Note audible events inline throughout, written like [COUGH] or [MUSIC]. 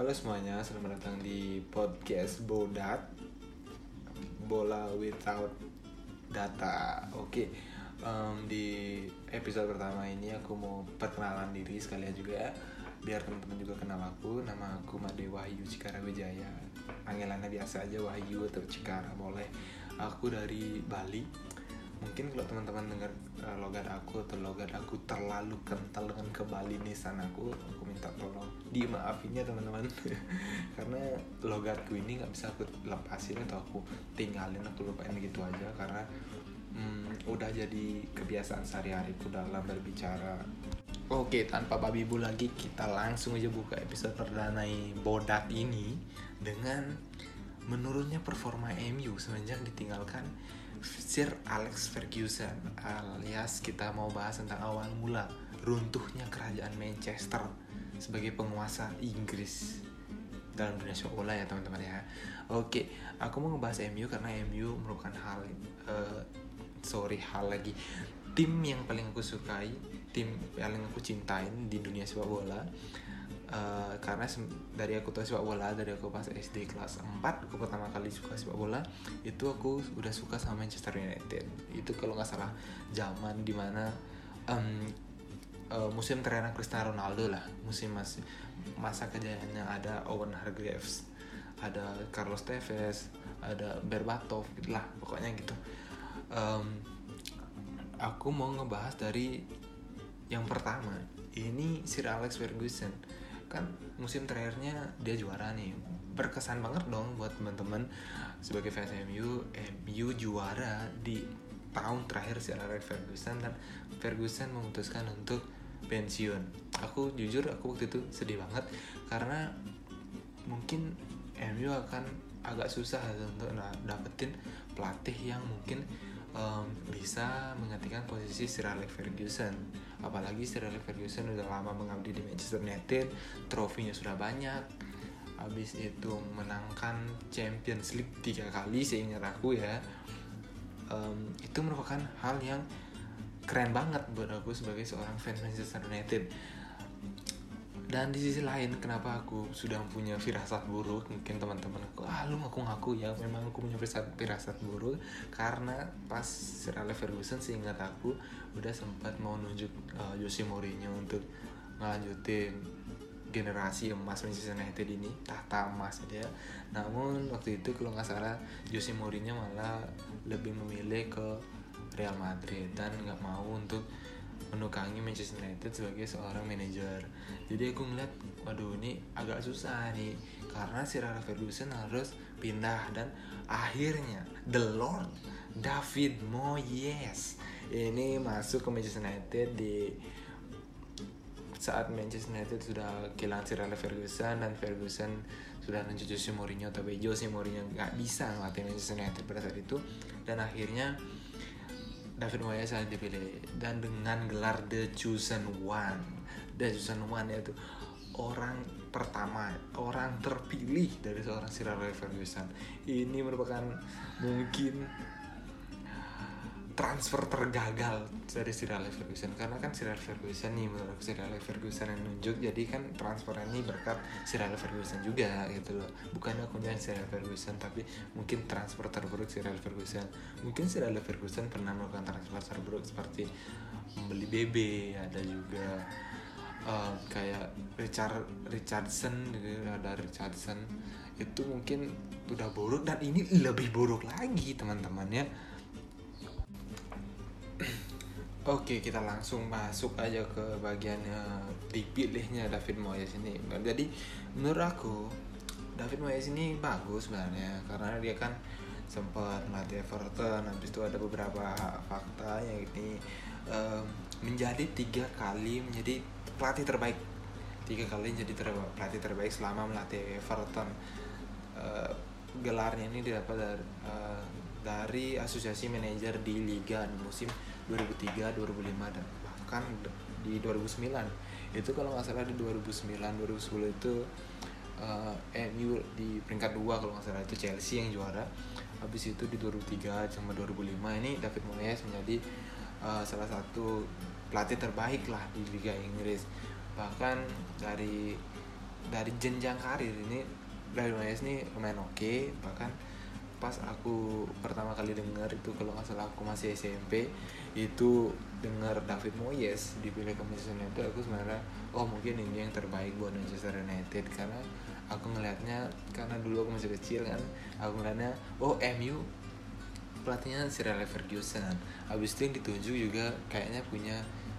Halo semuanya, selamat datang di podcast Bodat Bola Without Data. Oke, em, di episode pertama ini aku mau perkenalan diri sekalian juga Biar teman-teman juga kenal aku, nama aku Made Wahyu Cikara Wijaya. Panggilannya biasa aja Wahyu atau Cikara boleh. Aku dari Bali mungkin kalau teman-teman dengar uh, logat aku atau logat aku terlalu kental dengan kebalinisan aku aku minta tolong dimaafin ya teman-teman. [LAUGHS] Karena logatku ini nggak bisa aku lepasin atau aku tinggalin aku lupain gitu aja. Karena hmm, udah jadi kebiasaan sehari-hariku dalam berbicara. Oke, tanpa babi bu lagi kita langsung aja buka episode perdana Bodat ini dengan menurunnya performa MU semenjak ditinggalkan Sir Alex Ferguson alias kita mau bahas tentang awal mula runtuhnya kerajaan Manchester sebagai penguasa Inggris dalam dunia sepak bola ya teman-teman ya. Oke, aku mau ngebahas MU karena MU merupakan hal uh, sorry hal lagi tim yang paling aku sukai, tim paling aku cintain di dunia sepak bola Uh, karena dari aku tahu sepak bola dari aku pas SD kelas 4 aku pertama kali suka sepak bola itu aku udah suka sama Manchester United. Itu kalau nggak salah zaman di mana um, uh, musim terakhir Cristiano Ronaldo lah musim masih masa kejayaannya ada Owen Hargreaves ada Carlos Tevez ada Berbatov lah pokoknya gitu. Um, aku mau ngebahas dari yang pertama ini Sir Alex Ferguson kan musim terakhirnya dia juara nih. Berkesan banget dong buat teman-teman sebagai fans MU MU juara di tahun terakhir si Alex Ferguson dan Ferguson memutuskan untuk pensiun. Aku jujur aku waktu itu sedih banget karena mungkin MU akan agak susah untuk dapetin pelatih yang mungkin um, bisa menggantikan posisi Sir Alex Ferguson apalagi Sir Alex Ferguson udah lama mengabdi di Manchester United trofinya sudah banyak. Habis itu menangkan Champions League tiga kali seingat aku ya. Um, itu merupakan hal yang keren banget buat aku sebagai seorang fans Manchester United dan di sisi lain kenapa aku sudah punya firasat buruk? Mungkin teman-teman aku ah lu ngaku-ngaku ya memang aku punya firasat firasat buruk. Karena pas Sir Alex Ferguson seingat aku udah sempat mau nunjuk uh, Jose Mourinho untuk ngelanjutin generasi emas Manchester United ini tahta emas ya namun waktu itu kalau nggak salah Jose Mourinho malah lebih memilih ke Real Madrid dan nggak mau untuk menukangi Manchester United sebagai seorang manajer. Jadi aku ngeliat, waduh ini agak susah nih karena si Alex Ferguson harus pindah dan akhirnya The Lord David Moyes ini masuk ke Manchester United di saat Manchester United sudah kehilangan Sir Alex Ferguson dan Ferguson sudah nunjuk Jose Mourinho tapi Jose Mourinho nggak bisa ngelatih Manchester United pada saat itu dan akhirnya David Moyes yang dipilih. Dan dengan gelar The Chosen One. The Chosen One yaitu orang pertama orang terpilih dari seorang Sir Alex Ferguson ini merupakan mungkin transfer tergagal dari Sir Alex Ferguson karena kan Sir Alex Ferguson nih menurut Sir Alex Ferguson yang nunjuk jadi kan transfer ini berkat Sir Alex Ferguson juga gitu loh. Bukan aku yang Sir Alex Ferguson tapi mungkin transfer terburuk Sir Alex Ferguson mungkin Sir Alex Ferguson pernah melakukan transfer terburuk seperti membeli BB ada juga uh, kayak Richard Richardson gitu ada Richardson. Itu mungkin udah buruk dan ini lebih buruk lagi teman-teman ya Oke, kita langsung masuk aja ke bagian uh, dipilihnya David Moyes ini. Jadi menurut aku David Moyes ini bagus sebenarnya karena dia kan sempat melatih Everton, habis itu ada beberapa fakta yang ini um, menjadi tiga kali menjadi pelatih terbaik, tiga kali jadi ter pelatih terbaik selama melatih Everton. Uh, gelarnya ini didapat dari, uh, dari asosiasi manajer di liga musim 2003, 2005 dan bahkan di 2009 itu kalau nggak salah di 2009 2010 itu uh, MU di peringkat dua kalau nggak salah itu Chelsea yang juara. Habis itu di 2003 sama 2005 ini David Moyes menjadi uh, salah satu pelatih terbaik lah di Liga Inggris. Bahkan dari dari jenjang karir ini David Moyes ini lumayan oke bahkan pas aku pertama kali dengar itu kalau nggak salah aku masih SMP itu dengar David Moyes dipilih ke Manchester United aku sebenarnya oh mungkin ini yang terbaik buat Manchester United karena aku ngelihatnya karena dulu aku masih kecil kan aku ngelihatnya oh MU pelatihnya Sir Alex Ferguson. Habis itu yang ditunjuk juga kayaknya punya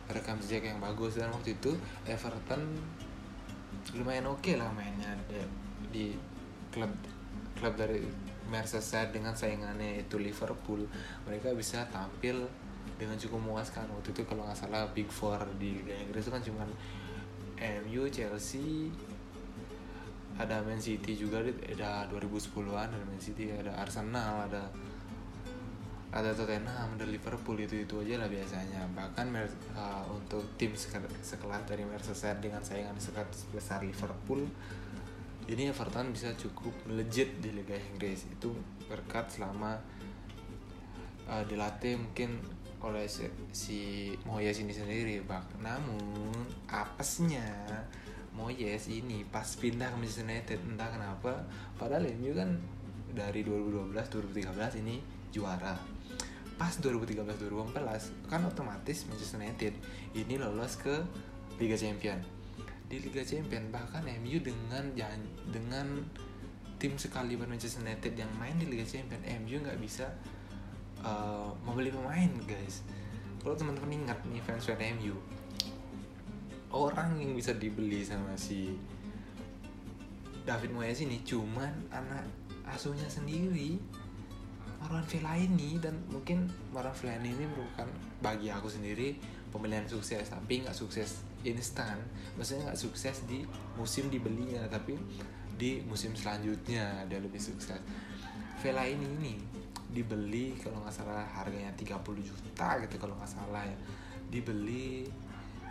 rekam jejak yang bagus dan waktu itu Everton lumayan oke okay lah mainnya di, di klub klub dari Merseyside dengan saingannya itu Liverpool. Mereka bisa tampil dengan cukup memuaskan waktu itu kalau nggak salah Big Four di Liga Inggris itu kan cuma MU, Chelsea, ada Man City juga ada 2010-an ada Man City ada Arsenal ada ada Tottenham ada Liverpool itu itu aja lah biasanya. Bahkan uh, untuk tim sekelas dari Merseyside dengan saingan sekelas besar Liverpool ini Everton bisa cukup legit di Liga Inggris. Itu berkat selama uh, dilatih mungkin oleh si, si Moyes ini sendiri bak. Namun apesnya Moyes ini pas pindah ke Manchester United entah kenapa padahal MU kan dari 2012 2013 ini juara. Pas 2013-2014 kan otomatis Manchester United ini lolos ke Liga Champion di Liga Champion. Bahkan MU dengan dengan tim sekali Manchester United yang main di Liga Champion MU nggak bisa uh, membeli pemain guys. Kalau teman-teman ingat nih fans fans MU orang yang bisa dibeli sama si David Moyes ini cuman anak asuhnya sendiri Marwan Fellaini. Dan mungkin Marwan Fellaini ini merupakan bagi aku sendiri pemilihan sukses tapi nggak sukses instan. Maksudnya nggak sukses di musim dibelinya tapi di musim selanjutnya dia lebih sukses. Fellaini ini dibeli kalau nggak salah harganya 30 juta gitu kalau nggak salah ya. Dibeli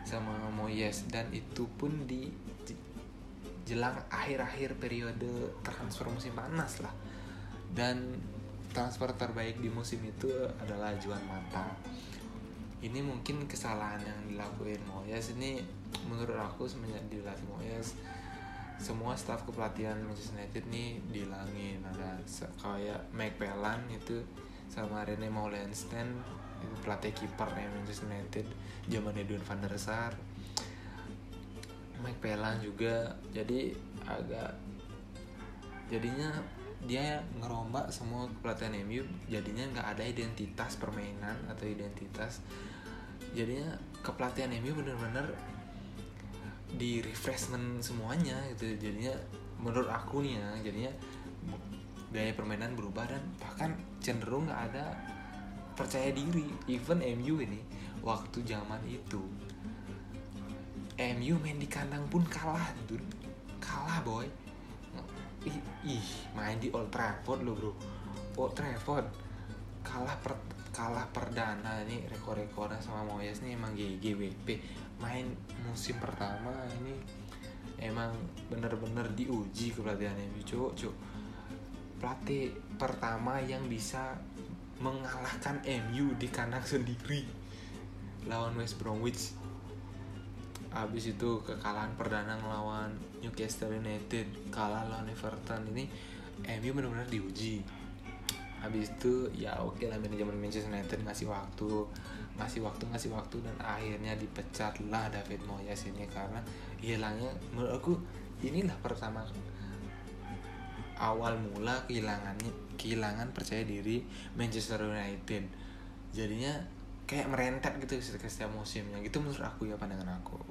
sama Moyes dan itu pun di jelang akhir-akhir periode transfer musim panas lah. Dan transfer terbaik di musim itu adalah Juan Mata ini mungkin kesalahan yang dilakuin Moyes. Ini menurut aku semenjak dilatih Moyes semua staff kepelatihan Manchester United nih dihilangin. Ada kayak Mike Pelan itu sama Rene Maulenstein itu pelatih kiper Manchester United zaman Edwin van der Sar. Mike Pelan juga. Jadi agak jadinya dia ngerombak semua pelatihan MU jadinya nggak ada identitas permainan atau identitas. Jadinya kepelatihan MU bener-bener di refreshment semuanya gitu. Jadinya menurut aku nih ya jadinya gaya permainan berubah dan bahkan cenderung nggak ada percaya diri. Even MU ini waktu zaman itu MU main di kandang pun kalah dude. Kalah boy ih, ih main di Old Trafford lo bro. Old Trafford kalah per kalah perdana ini rekor-rekornya sama Moyes nih emang GGWP main musim pertama ini emang bener-bener diuji kepelatihan MU cuk cuk. Pelatih pertama yang bisa mengalahkan MU di kandang sendiri lawan West Bromwich habis itu kekalahan perdana ngelawan Newcastle United kalah lawan Everton ini MU benar-benar diuji. Habis itu ya oke okay lah manajemen Manchester United ngasih waktu ngasih waktu ngasih waktu dan akhirnya dipecat lah David Moyes ini karena hilangnya menurut aku inilah pertama awal mula kehilangannya kehilangan percaya diri Manchester United. Jadinya kayak merentet gitu setiap musimnya. Gitu menurut aku ya pandangan aku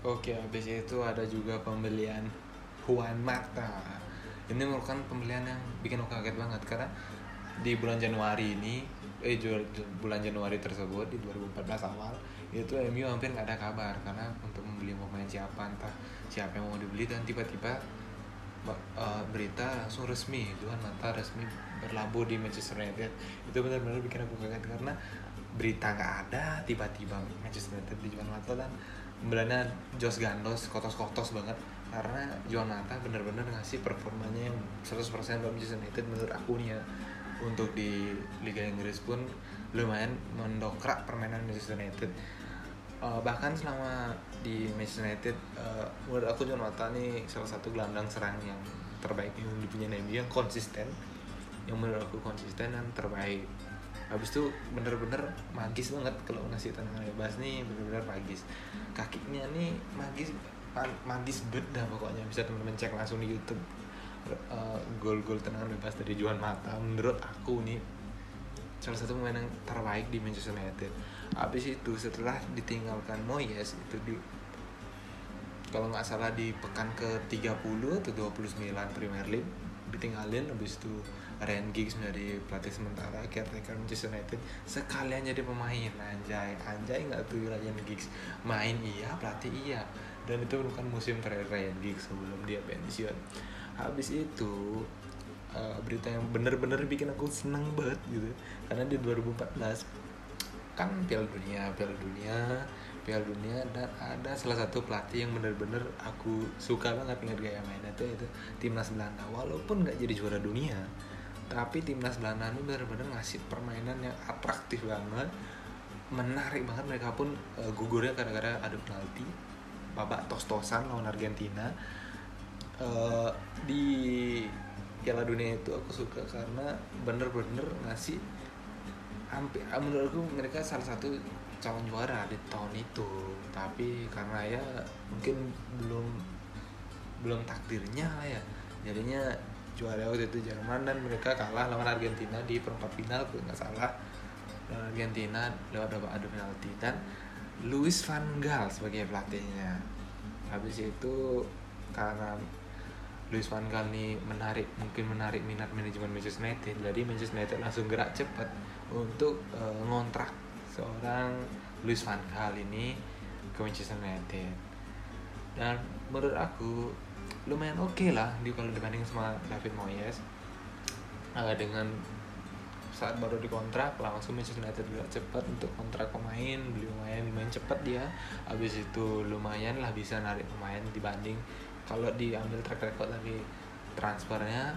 Oke, habis itu ada juga pembelian Juan Mata. Ini merupakan pembelian yang bikin aku kaget banget karena di bulan Januari ini, eh bulan Januari tersebut di 2014 awal itu MU hampir nggak ada kabar karena untuk membeli pemain siapa entah siapa yang mau dibeli dan tiba-tiba uh, berita langsung resmi Juan Mata resmi berlabuh di Manchester United itu benar-benar bikin aku kaget karena berita nggak ada tiba-tiba Manchester United dijual Mata dan pembeliannya Jos Gandos kotos-kotos banget. Karena Mata bener-bener ngasih performanya yang 100% buat Manchester United menurut aku nih ya. Untuk di Liga Inggris pun lumayan mendokrak permainan Manchester United. Uh, bahkan selama di Manchester United uh, menurut aku John Mata nih salah satu gelandang serang yang terbaik yang dipunya MU yang konsisten. Yang menurut aku konsisten dan terbaik habis itu bener-bener magis banget kalau ngasih tendangan bebas nih bener-bener magis. Kakinya nih magis magis beda pokoknya. Bisa teman-teman cek langsung di YouTube. Uh, gol-gol tendangan bebas dari Juan Mata. Menurut aku nih salah satu pemain yang terbaik di Manchester United. Habis itu setelah ditinggalkan Moyes itu di kalau nggak salah di pekan ke 30 atau 29 Premier League ditinggalin. Habis itu Ryan Giggs menjadi pelatih sementara caretaker Manchester United. Sekalian jadi pemain anjay. Anjay nggak tuh Ryan Giggs? Main iya pelatih iya. Dan itu bukan musim terakhir Ryan Giggs sebelum dia pensiun. Habis itu uh, berita yang bener-bener bikin aku senang banget gitu. Karena di 2014 kan Piala Dunia Piala Dunia Piala Dunia dan ada salah satu pelatih yang bener-bener aku suka banget ngeliat gaya mainnya itu itu timnas Belanda. Walaupun nggak jadi juara dunia tapi timnas Belanda ini bener-bener ngasih permainan yang atraktif banget. Menarik banget. Mereka pun uh, gugurnya kadang-kadang ada penalti. Babak tos-tosan lawan Argentina. Uh, di Piala Dunia itu aku suka karena bener-bener ngasih hampir menurutku mereka salah satu calon juara di tahun itu. Tapi karena ya mungkin belum belum takdirnya lah ya. Jadinya juara waktu itu Jerman dan mereka kalah lawan Argentina di perempat final kalau nggak salah. Lawan Argentina lewat babak adu penalti. Dan Luis van Gaal sebagai pelatihnya. Habis itu karena Luis van Gaal ini menarik mungkin menarik minat manajemen Manchester United jadi Manchester United langsung gerak cepat untuk uh, ngontrak seorang Luis van Gaal ini ke Manchester United. Dan menurut aku lumayan oke okay lah di kalau dibanding sama David Moyes. Uh, dengan saat baru dikontrak langsung Manchester United juga cepat untuk kontrak pemain beli pemain main cepat dia. Habis itu lumayan lah bisa narik pemain dibanding kalau diambil track record dari transfernya.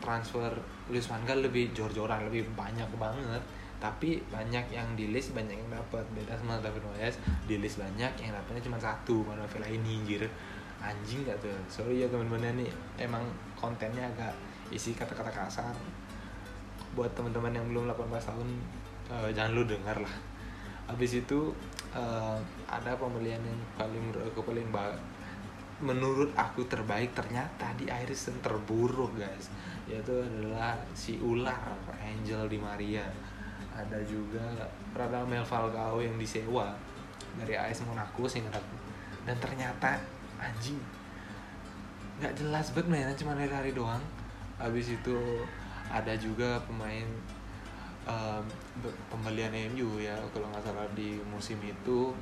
Transfer Luis Van Gaal lebih jor-joran lebih banyak banget. Tapi banyak yang di list banyak yang dapat. Beda sama David Moyes di list banyak yang dapatnya cuma satu mana Villa ini anjir anjing gak tuh? Sorry ya teman-teman nih. Emang kontennya agak isi kata-kata kasar. Buat teman-teman yang belum 18 tahun uh, jangan lu dengar lah. Habis itu uh, ada pembelian yang paling menurut aku paling baik menurut aku terbaik ternyata di Iris terburuk guys. Yaitu adalah si ular Angel Di Maria. Ada juga Radamel Falcao yang disewa dari AS Monaco sehingga dan ternyata anjing. Nggak jelas banget mainnya cuma hari-hari doang. Habis itu ada juga pemain um, pembelian MU ya kalau nggak salah di musim itu.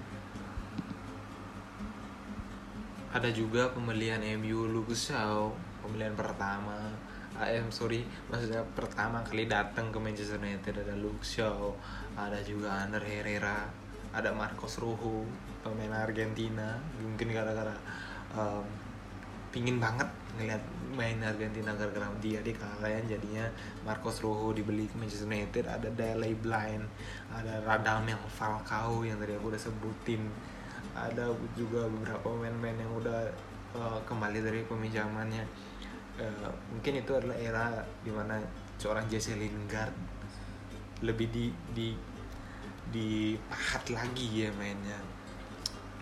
Ada juga pembelian MU Lucas Shaw pembelian pertama. AM sorry maksudnya pertama kali datang ke Manchester United ada Luke Shaw ada juga Ander Herrera ada Marcos Rojo pemain Argentina. Mungkin gara-gara um, pingin banget ngeliat main Argentina gara-gara dia di kalian jadinya Marcos Rojo dibeli ke Manchester United ada Dele Blind ada Radamel Falcao yang tadi aku udah sebutin ada juga beberapa pemain-pemain yang udah uh, kembali dari peminjamannya uh, mungkin itu adalah era di mana seorang Jesse Lingard lebih di di dipahat lagi ya mainnya.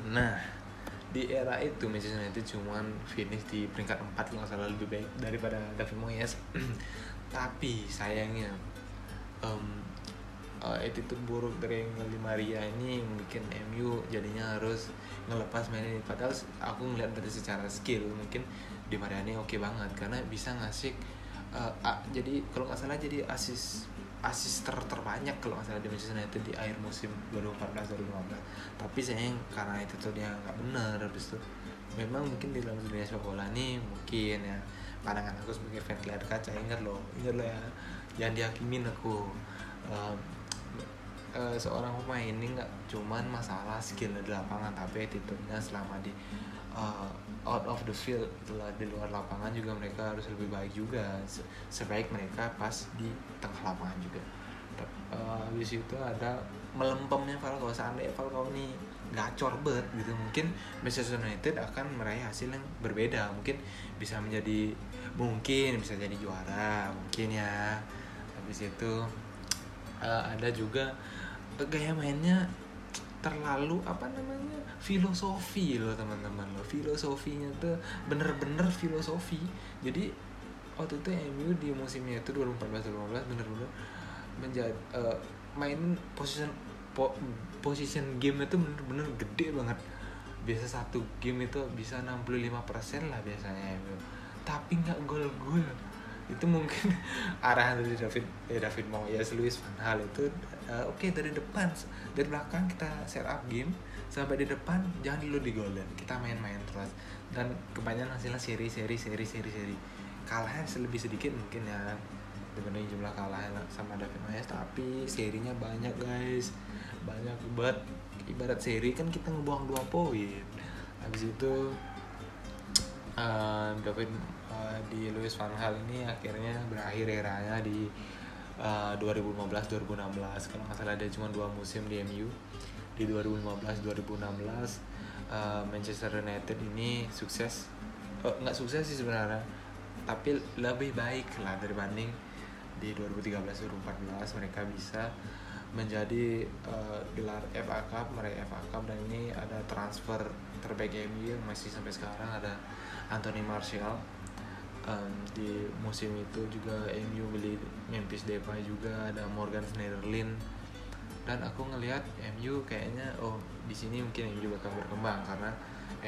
Nah di era itu Manchester United cuman finish di peringkat 4 kalau salah lebih baik daripada David Moyes. [CLEARS THROAT] Tapi sayangnya um, uh, attitude buruk dari Angel Maria ini mungkin MU jadinya harus ngelepas main ini. Padahal aku ngeliat dari secara skill mungkin di Maria ini oke okay banget karena bisa ngasih uh, uh, jadi kalau nggak salah jadi asis asis ter terbanyak kalau nggak salah di Manchester United di akhir musim 2014-2015 tapi sayang karena itu tuh dia nggak benar habis itu. Memang mungkin di dalam dunia sepak bola nih mungkin ya pandangan aku sebagai fan layar kaca ingat loh ingat loh ya jangan dihakimin aku uh, uh, seorang pemain ini nggak cuman masalah skill di lapangan tapi attitude-nya selama di uh, out of the field setelah di luar lapangan juga mereka harus lebih baik juga. Sebaik mereka pas di tengah lapangan juga. Uh, habis itu ada melempemnya Falcao seandainya Falcao ini gacor bet gitu mungkin Manchester United akan meraih hasil yang berbeda. Mungkin bisa menjadi mungkin bisa jadi juara mungkin ya. Habis itu uh, ada juga gaya mainnya terlalu apa namanya filosofi loh teman-teman loh. Filosofinya tuh bener-bener filosofi. Jadi waktu itu MU di musimnya itu 2014-2015 bener-bener menjadi uh, main position po, position game itu bener-bener gede banget. Biasa satu game itu bisa 65% lah biasanya MU tapi nggak gol-gol. Itu mungkin [LAUGHS] arahan dari David eh, David Moyes Luis Van Hal itu uh, oke okay, dari depan dari belakang kita set up game sampai di depan jangan dulu di golden kita main-main terus. Dan kebanyakan hasilnya seri seri seri seri seri. Kalahnya lebih sedikit mungkin ya dibanding jumlah kalahnya sama David Moyes. Tapi serinya banyak guys. Banyak buat ibarat seri kan kita ngebuang dua poin. Habis itu uh, David uh, di Louis van Gaal ini akhirnya berakhir eranya di uh, 2015-2016 kalau nggak salah ada cuma dua musim di MU di 2015-2016 uh, Manchester United ini sukses. Uh, nggak sukses sih sebenarnya tapi lebih baik lah dibanding di 2013-2014 mereka bisa menjadi uh, gelar FA Cup meraih FA Cup. Dan ini ada transfer terbaik MU masih sampai sekarang ada Anthony Martial. Um, di musim itu juga MU beli Memphis Depay juga ada Morgan Schneiderlin dan aku ngelihat MU kayaknya oh di sini mungkin MU bakal berkembang karena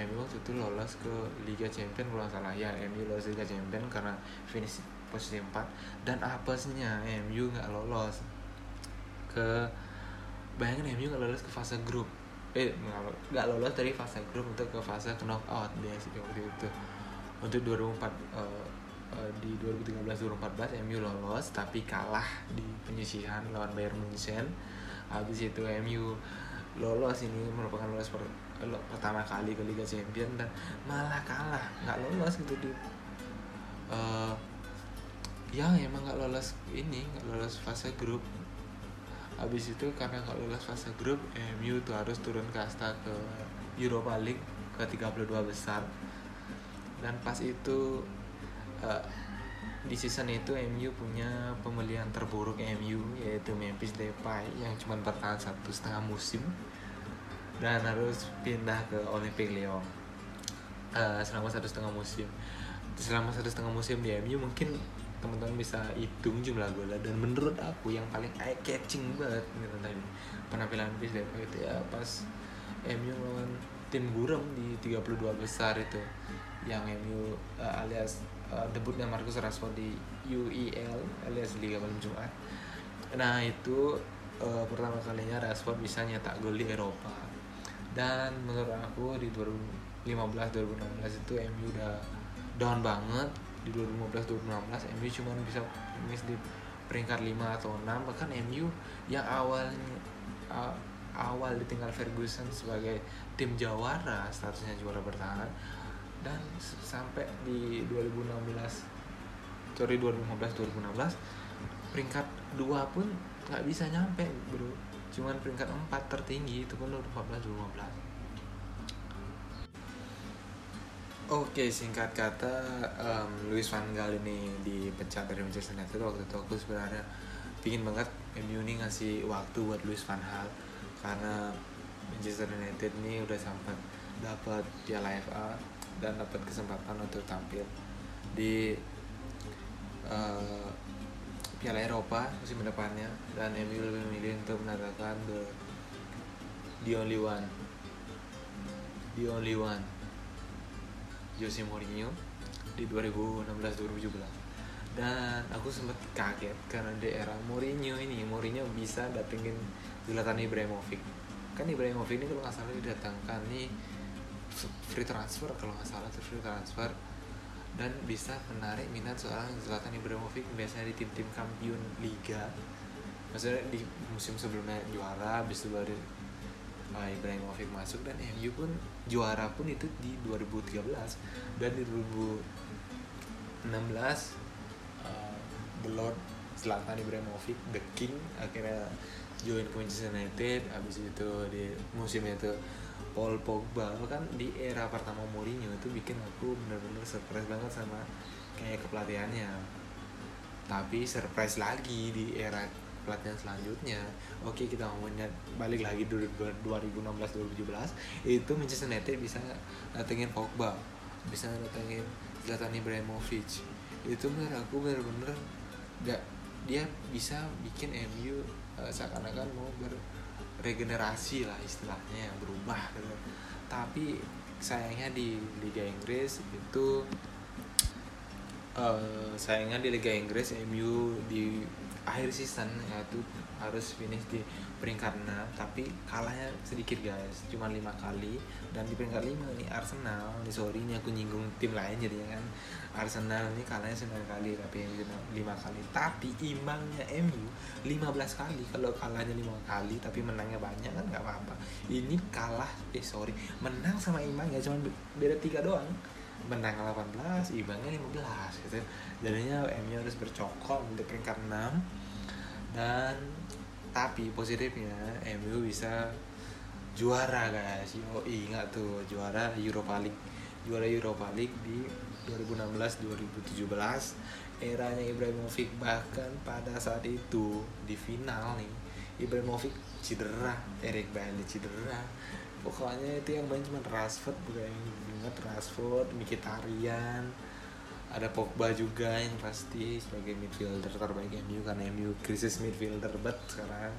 MU waktu itu lolos ke Liga Champion kalau salah. Ya MU lolos Liga Champion karena finish posisi 4 dan apesnya MU nggak lolos ke bayangin MU nggak lolos ke fase grup. Eh nggak lolos dari fase grup untuk ke fase knockout dia sih waktu itu. Untuk 2004 uh, uh, di 2013-2014 MU lolos tapi kalah di penyisihan lawan Bayern Munchen habis itu MU lolos ini merupakan lolos per, pertama kali ke Liga Champion dan malah kalah nggak lolos gitu di uh, ya emang nggak lolos ini nggak lolos fase grup. Habis itu karena nggak lolos fase grup MU tuh harus turun kasta ke Europa League ke 32 besar. Dan pas itu uh, di season itu MU punya pembelian terburuk MU yaitu Memphis Depay yang cuma bertahan satu setengah musim dan harus pindah ke Olympique Lyon. Uh, selama satu setengah musim. Selama satu setengah musim di MU mungkin teman-teman bisa hitung jumlah gol dan menurut aku yang paling eye catching banget gitu tadi penampilan Memphis Depay itu ya pas MU lawan tim Gurem di 32 besar itu yang MU uh, alias uh, debutnya Marcus Rashford di UEL alias Liga Malam Jumat. Nah itu uh, pertama kalinya Rashford bisa nyetak gol di Eropa. Dan menurut aku di 2015-2016 itu MU udah down banget di 2015-2016 MU cuma bisa finish di peringkat 5 atau 6 bahkan MU yang awalnya uh, awal ditinggal Ferguson sebagai tim jawara statusnya juara bertahan dan sampai di 2016 sorry 2015 2016 peringkat dua pun nggak bisa nyampe bro. Cuman peringkat 4 tertinggi itu pun 2014 2015 Oke, singkat kata, um, Luis Van Gaal ini dipecat dari Manchester United waktu itu. Aku sebenarnya pingin banget MU ini ngasih waktu buat Luis Van Gaal karena Manchester United ini udah sempat dapat Piala FA dan dapat kesempatan untuk tampil di uh, Piala Eropa musim depannya. Dan MU lebih memilih untuk mendatangkan the the only one. The only one. Jose Mourinho di 2016-2017 dan aku sempat kaget karena di era Mourinho ini Mourinho bisa datengin Zlatan Ibrahimovic. Kan Ibrahimovic ini kalau nggak salah didatangkan nih free transfer kalau nggak salah tuh free transfer. Dan bisa menarik minat seorang Zlatan Ibrahimovic biasanya di tim-tim kampiun liga. Maksudnya di musim sebelumnya juara habis itu baru uh, Ibrahimovic masuk dan MU pun juara pun itu di 2013 dan di 2016 uh, The Lord Zlatan Ibrahimovic The King akhirnya join Manchester United. Habis itu di musim itu Paul Pogba. Kan di era pertama Mourinho itu bikin aku bener-bener surprise banget sama kayak kepelatihannya. Tapi surprise lagi di era pelatihan selanjutnya. Oke kita ngomongnya balik lagi 2016-2017 itu Manchester United bisa datengin Pogba bisa datengin Zlatan Ibrahimovic. Itu menurut aku bener-bener gak dia bisa bikin MU uh, seakan-akan mau berregenerasi lah istilahnya yang berubah gitu. Tapi sayangnya di Liga Inggris itu uh, sayangnya di Liga Inggris MU di akhir season yaitu harus finish di peringkat 6 tapi kalahnya sedikit guys. Cuma lima kali. Dan di peringkat 5 nih Arsenal. Nih sorry ini aku nyinggung tim lain jadi kan. Arsenal ini kalahnya 9 kali tapi lima kali. Tapi imbangnya MU 15 kali. Kalau kalahnya lima kali tapi menangnya banyak kan nggak apa-apa. Ini kalah eh sorry. Menang sama imbang ya cuma beda tiga doang. Menang 18 imbangnya 15 gitu. Jadinya MU harus bercokol untuk peringkat 6 dan tapi positifnya MU bisa juara guys. Yo ingat tuh juara Europa League. Juara Europa League di 2016 2017 eranya Ibrahimovic bahkan pada saat itu di final nih Ibrahimovic cedera Eric Bailly cedera. Pokoknya itu yang main cuma Rashford bukan yang ingat Rashford Mkhitaryan ada Pogba juga yang pasti sebagai midfielder terbaik MU karena MU krisis midfielder bet sekarang.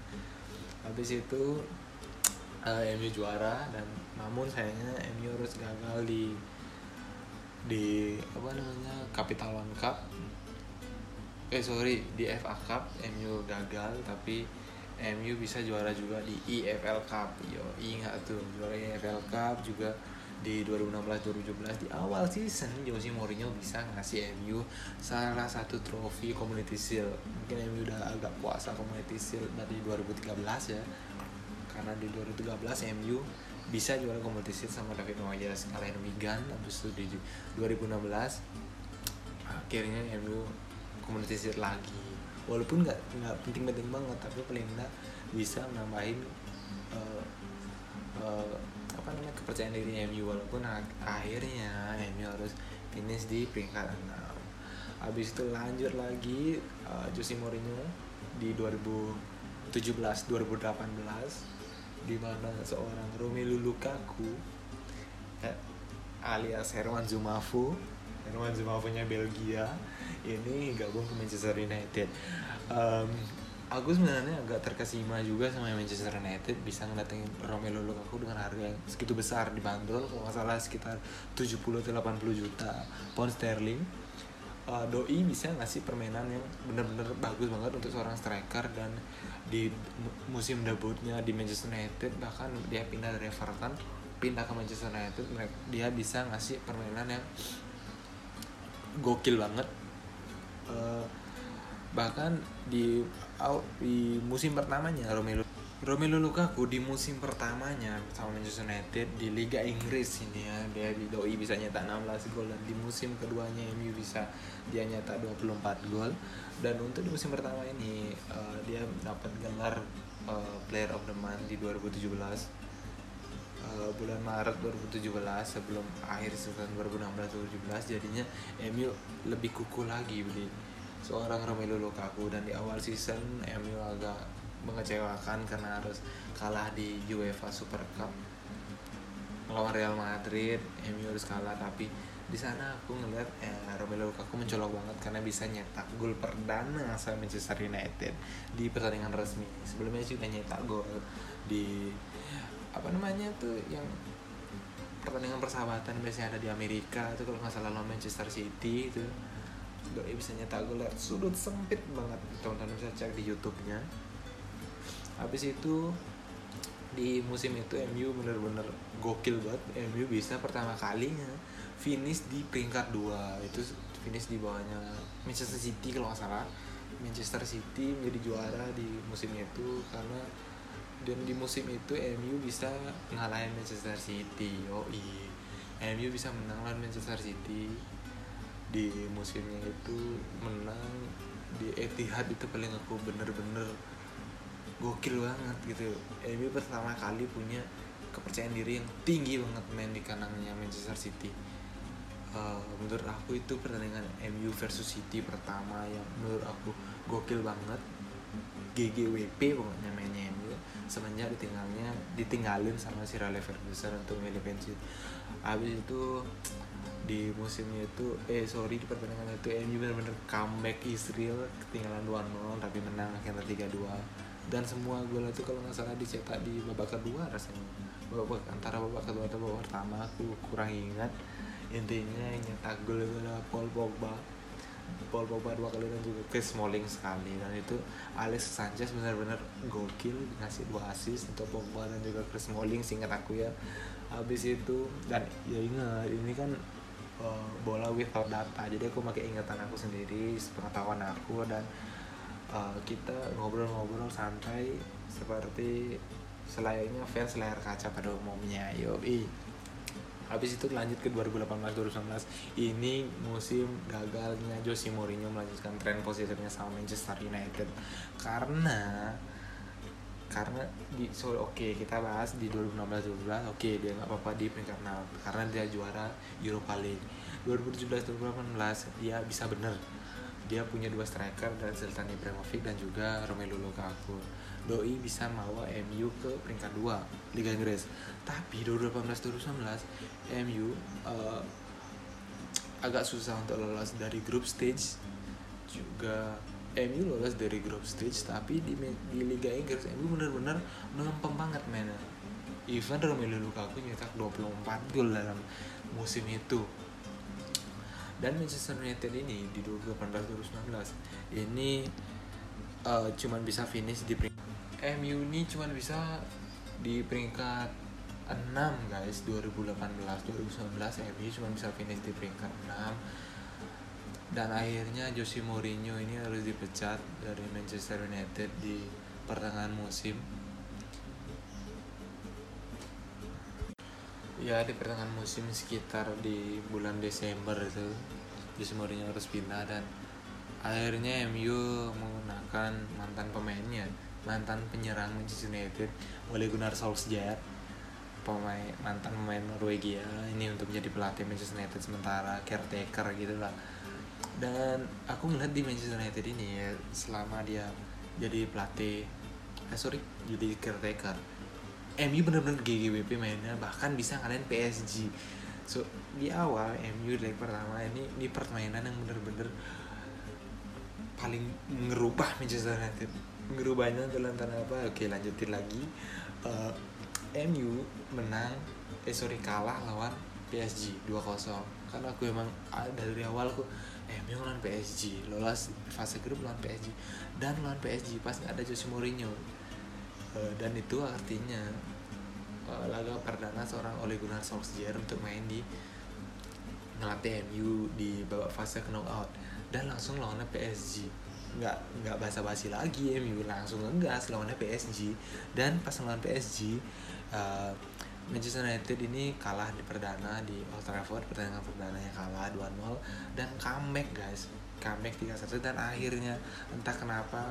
Habis itu uh, eh, MU juara dan namun sayangnya MU harus gagal di di apa namanya Capital One Cup. Eh sorry di FA Cup MU gagal tapi MU bisa juara juga di EFL Cup. Yo ingat tuh juara EFL Cup juga di 2016-2017 di awal season Jose Mourinho bisa ngasih MU salah satu trofi Community Shield. Mungkin MU udah agak puasa Community Shield dari 2013 ya. Karena di 2013 MU bisa juara Community Shield sama David Moyes ngalahin Wigan habis itu di 2016 akhirnya MU Community Shield lagi. Walaupun nggak nggak penting-penting banget tapi paling enggak bisa nambahin uh, apa namanya kepercayaan diri MU walaupun akhirnya MU harus finish di peringkat 6 habis itu lanjut lagi uh, Jose Mourinho di 2017 2018 di mana seorang Romelu Lukaku eh, alias Herman Zumafu Herman Zumafu nya Belgia ini gabung ke Manchester United. Um, aku sebenarnya agak terkesima juga sama Manchester United bisa ngedatengin Romelu Lukaku dengan harga yang segitu besar dibanderol kalau nggak salah sekitar 70 atau 80 juta pound sterling. Uh, doi bisa ngasih permainan yang benar-benar bagus banget untuk seorang striker dan di musim debutnya di Manchester United bahkan dia pindah dari Everton pindah ke Manchester United dia bisa ngasih permainan yang gokil banget. Uh, bahkan di di musim pertamanya Romelu Romelu Lukaku di musim pertamanya sama Manchester United di Liga Inggris ini ya dia di doi bisa nyetak 16 gol dan di musim keduanya MU bisa dia nyetak 24 gol. Dan untuk di musim pertama ini uh, dia dapat gelar uh, Player of the Month di 2017 uh, eh, bulan Maret 2017 sebelum akhir season 2016-2017 jadinya MU lebih kukuh lagi beli seorang Romelu Lukaku dan di awal season MU agak mengecewakan karena harus kalah di UEFA Super Cup. Melawan Real Madrid MU harus kalah tapi di sana aku ngeliat eh, Romelu Lukaku mencolok banget karena bisa nyetak gol perdana sama Manchester United di pertandingan resmi. Sebelumnya udah nyetak gol di apa namanya tuh yang pertandingan persahabatan biasanya ada di Amerika itu kalau nggak salah lawan Manchester City itu doi bisa nyetak gol sudut sempit banget. Teman-teman bisa cek di YouTube-nya. Habis itu di musim itu MU bener-bener gokil banget. MU bisa pertama kalinya finish di peringkat dua. Itu finish di bawahnya Manchester City kalau nggak salah. Manchester City menjadi juara di musim itu karena dan di musim itu MU bisa ngalahin Manchester City. Oh iya MU bisa menang lawan Manchester City di musimnya itu menang di Etihad itu paling aku bener-bener gokil banget gitu. MU pertama kali punya kepercayaan diri yang tinggi banget main di kanannya Manchester City. Uh, menurut aku itu pertandingan MU versus City pertama yang menurut aku gokil banget. GGWP pokoknya mainnya MU semenjak ditinggalnya ditinggalin sama si Alex Ferguson untuk milih pensiun habis itu di musimnya itu eh sorry di pertandingan itu MU benar-benar comeback Israel ketinggalan 2-0 tapi menang akhirnya 3-2 dan semua gol itu kalau nggak salah dicetak di babak kedua rasanya. Babak antara babak kedua atau babak pertama aku kurang ingat. Intinya yang nyetak gol adalah Paul Pogba. Paul Pogba dua kali dan juga Chris Smalling sekali. Dan itu Alex Sanchez benar-benar gokil ngasih dua assist untuk Pogba dan juga Chris Smalling singkat aku ya. Habis itu dan ya ingat ini kan uh, bola without data. Jadi aku pakai ingatan aku sendiri pengetahuan aku dan uh, kita ngobrol-ngobrol santai seperti selayaknya fans layar kaca pada umumnya. Yoi. Habis itu lanjut ke 2018-2019 ini musim gagalnya Jose Mourinho melanjutkan tren positifnya sama Manchester United. Karena karena di so oke okay, kita bahas di 2016 2012 oke okay, dia nggak apa-apa di peringkat 6 karena dia juara Europa League. 2017 2018 dia bisa bener. Dia punya dua striker dan Zlatan Ibrahimovic dan juga Romelu Lukaku. Doi bisa mawa MU ke peringkat 2 Liga Inggris. Tapi 2018-2019 MU uh, agak susah untuk lolos dari group stage juga MU lolos dari group stage tapi di, di Liga Inggris MU benar-benar melempem banget mainnya even Romelu Lukaku nyetak 24 gol dalam musim itu. Dan Manchester United ini di 2018-2019 ini uh, cuman bisa finish di peringkat MU ini cuma bisa di peringkat 6 guys 2018 2019 MU cuma bisa finish di peringkat 6 dan akhirnya Jose Mourinho ini harus dipecat dari Manchester United di pertengahan musim. Ya di pertengahan musim sekitar di bulan Desember itu Jose Mourinho harus pindah dan akhirnya MU menggunakan mantan pemainnya mantan penyerang Manchester United oleh Gunnar Solskjaer. Pemain mantan pemain Norwegia ini untuk menjadi pelatih Manchester United sementara caretaker gitu lah dan aku ngeliat di Manchester United ini ya selama dia jadi pelatih eh sorry jadi caretaker MU bener-bener GGWP mainnya bahkan bisa ngalahin PSG so di awal MU leg pertama ini di permainan yang bener-bener paling ngerubah Manchester United. Ngerubahnya dalam tanda apa? Oke lanjutin lagi. Uh, eh, MU menang eh sorry kalah lawan PSG 2-0 karena aku emang ah, dari awal aku MU lawan PSG lolos fase grup lawan PSG dan lawan PSG pas ada Jose Mourinho. Uh, dan itu artinya uh, laga perdana seorang Ole Gunnar Solskjaer untuk main di ngelatih MU di babak fase knockout. Dan langsung lawannya PSG nggak nggak basa-basi lagi MU langsung ngegas lawannya PSG dan pas lawan PSG uh, Manchester United ini kalah di perdana di Old Trafford pertandingan perdana yang kalah 2-0 dan comeback guys. Comeback 3-1 dan akhirnya entah kenapa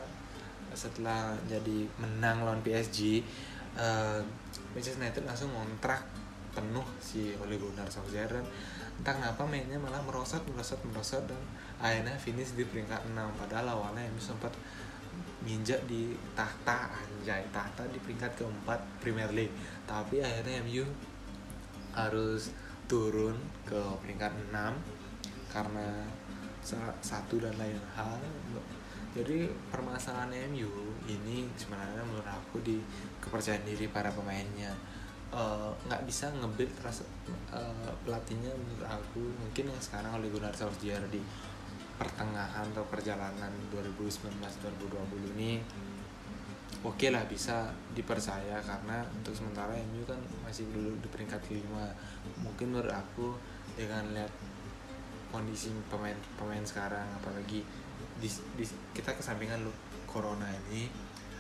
setelah jadi menang lawan PSG uh, Manchester United langsung ngontrak penuh si Ole Gunnar Solskjaer. Dan entah kenapa mainnya malah merosot merosot merosot. Dan akhirnya finish di peringkat 6 padahal awalnya MU sempat nginjak di tahta anjay. Tahta di peringkat keempat Premier League. Tapi akhirnya MU harus turun ke peringkat 6 karena satu dan lain hal. Jadi permasalahan MU ini sebenarnya menurut aku di kepercayaan diri para pemainnya. Eh, nggak uh, bisa rasa uh, pelatihnya menurut aku mungkin yang sekarang oleh Gunnar Solskjaer di pertengahan atau perjalanan 2019-2020 ini oke okay lah bisa dipercaya karena untuk sementara MU kan masih dulu di peringkat kelima. Mungkin menurut aku dengan lihat kondisi pemain-pemain sekarang apalagi di, di, kita kesampingan lu corona ini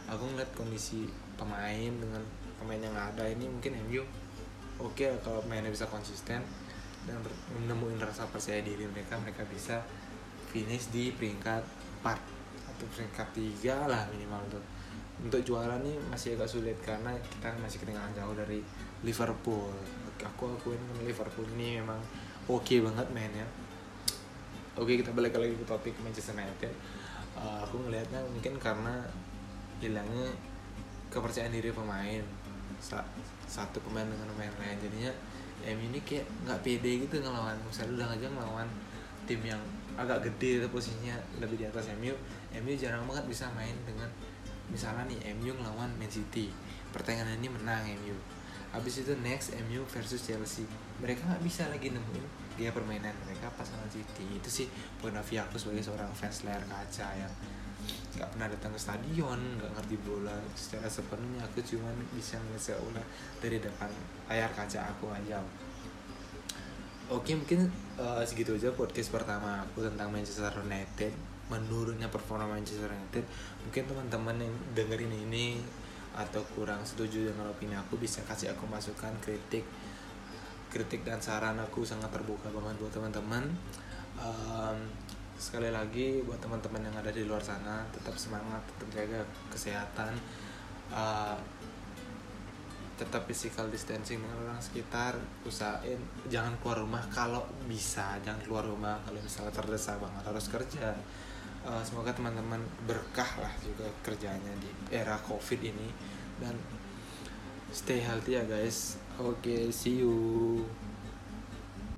aku ngeliat kondisi pemain dengan pemain yang ada ini mungkin MU oke okay, kalau mainnya bisa konsisten dan menemuin rasa percaya diri mereka mereka bisa finish di peringkat 4 atau peringkat 3 lah minimal untuk untuk juara nih masih agak sulit karena kita masih ketinggalan jauh dari Liverpool. Aku akuin Liverpool ini memang oke okay banget mainnya. Oke kita balik lagi ke topik Manchester United. Uh, aku ngelihatnya mungkin karena hilangnya kepercayaan diri pemain. Sa satu pemain dengan pemain lain. Jadinya MU ini kayak nggak pede gitu ngelawan. Misalnya udah aja ngelawan tim yang agak gede posisinya lebih di atas MU MU jarang banget bisa main dengan misalnya nih MU ngelawan Man City. Pertandingan ini menang MU habis itu next MU versus Chelsea. Mereka nggak bisa lagi nemuin gaya permainan mereka pas sama City. Itu sih poin of aku sebagai seorang fans layar kaca yang nggak pernah datang ke stadion nggak ngerti bola secara sepenuhnya. Aku cuma bisa ngeliat ulah dari depan layar kaca aku aja oke mungkin uh, segitu aja podcast pertama aku tentang Manchester United. Menurunnya performa Manchester United mungkin teman-teman yang dengerin ini atau kurang setuju dengan opini aku bisa kasih aku masukan kritik. Kritik dan saran aku sangat terbuka banget buat teman-teman. Um, sekali lagi buat teman-teman yang ada di luar sana tetap semangat tetap jaga kesehatan. Uh, tetap physical distancing dengan orang sekitar usahain jangan keluar rumah kalau bisa jangan keluar rumah kalau misalnya terdesak banget harus kerja. Uh, semoga teman-teman berkah lah juga kerjanya di era covid ini. Dan stay healthy ya guys. Oke okay, see you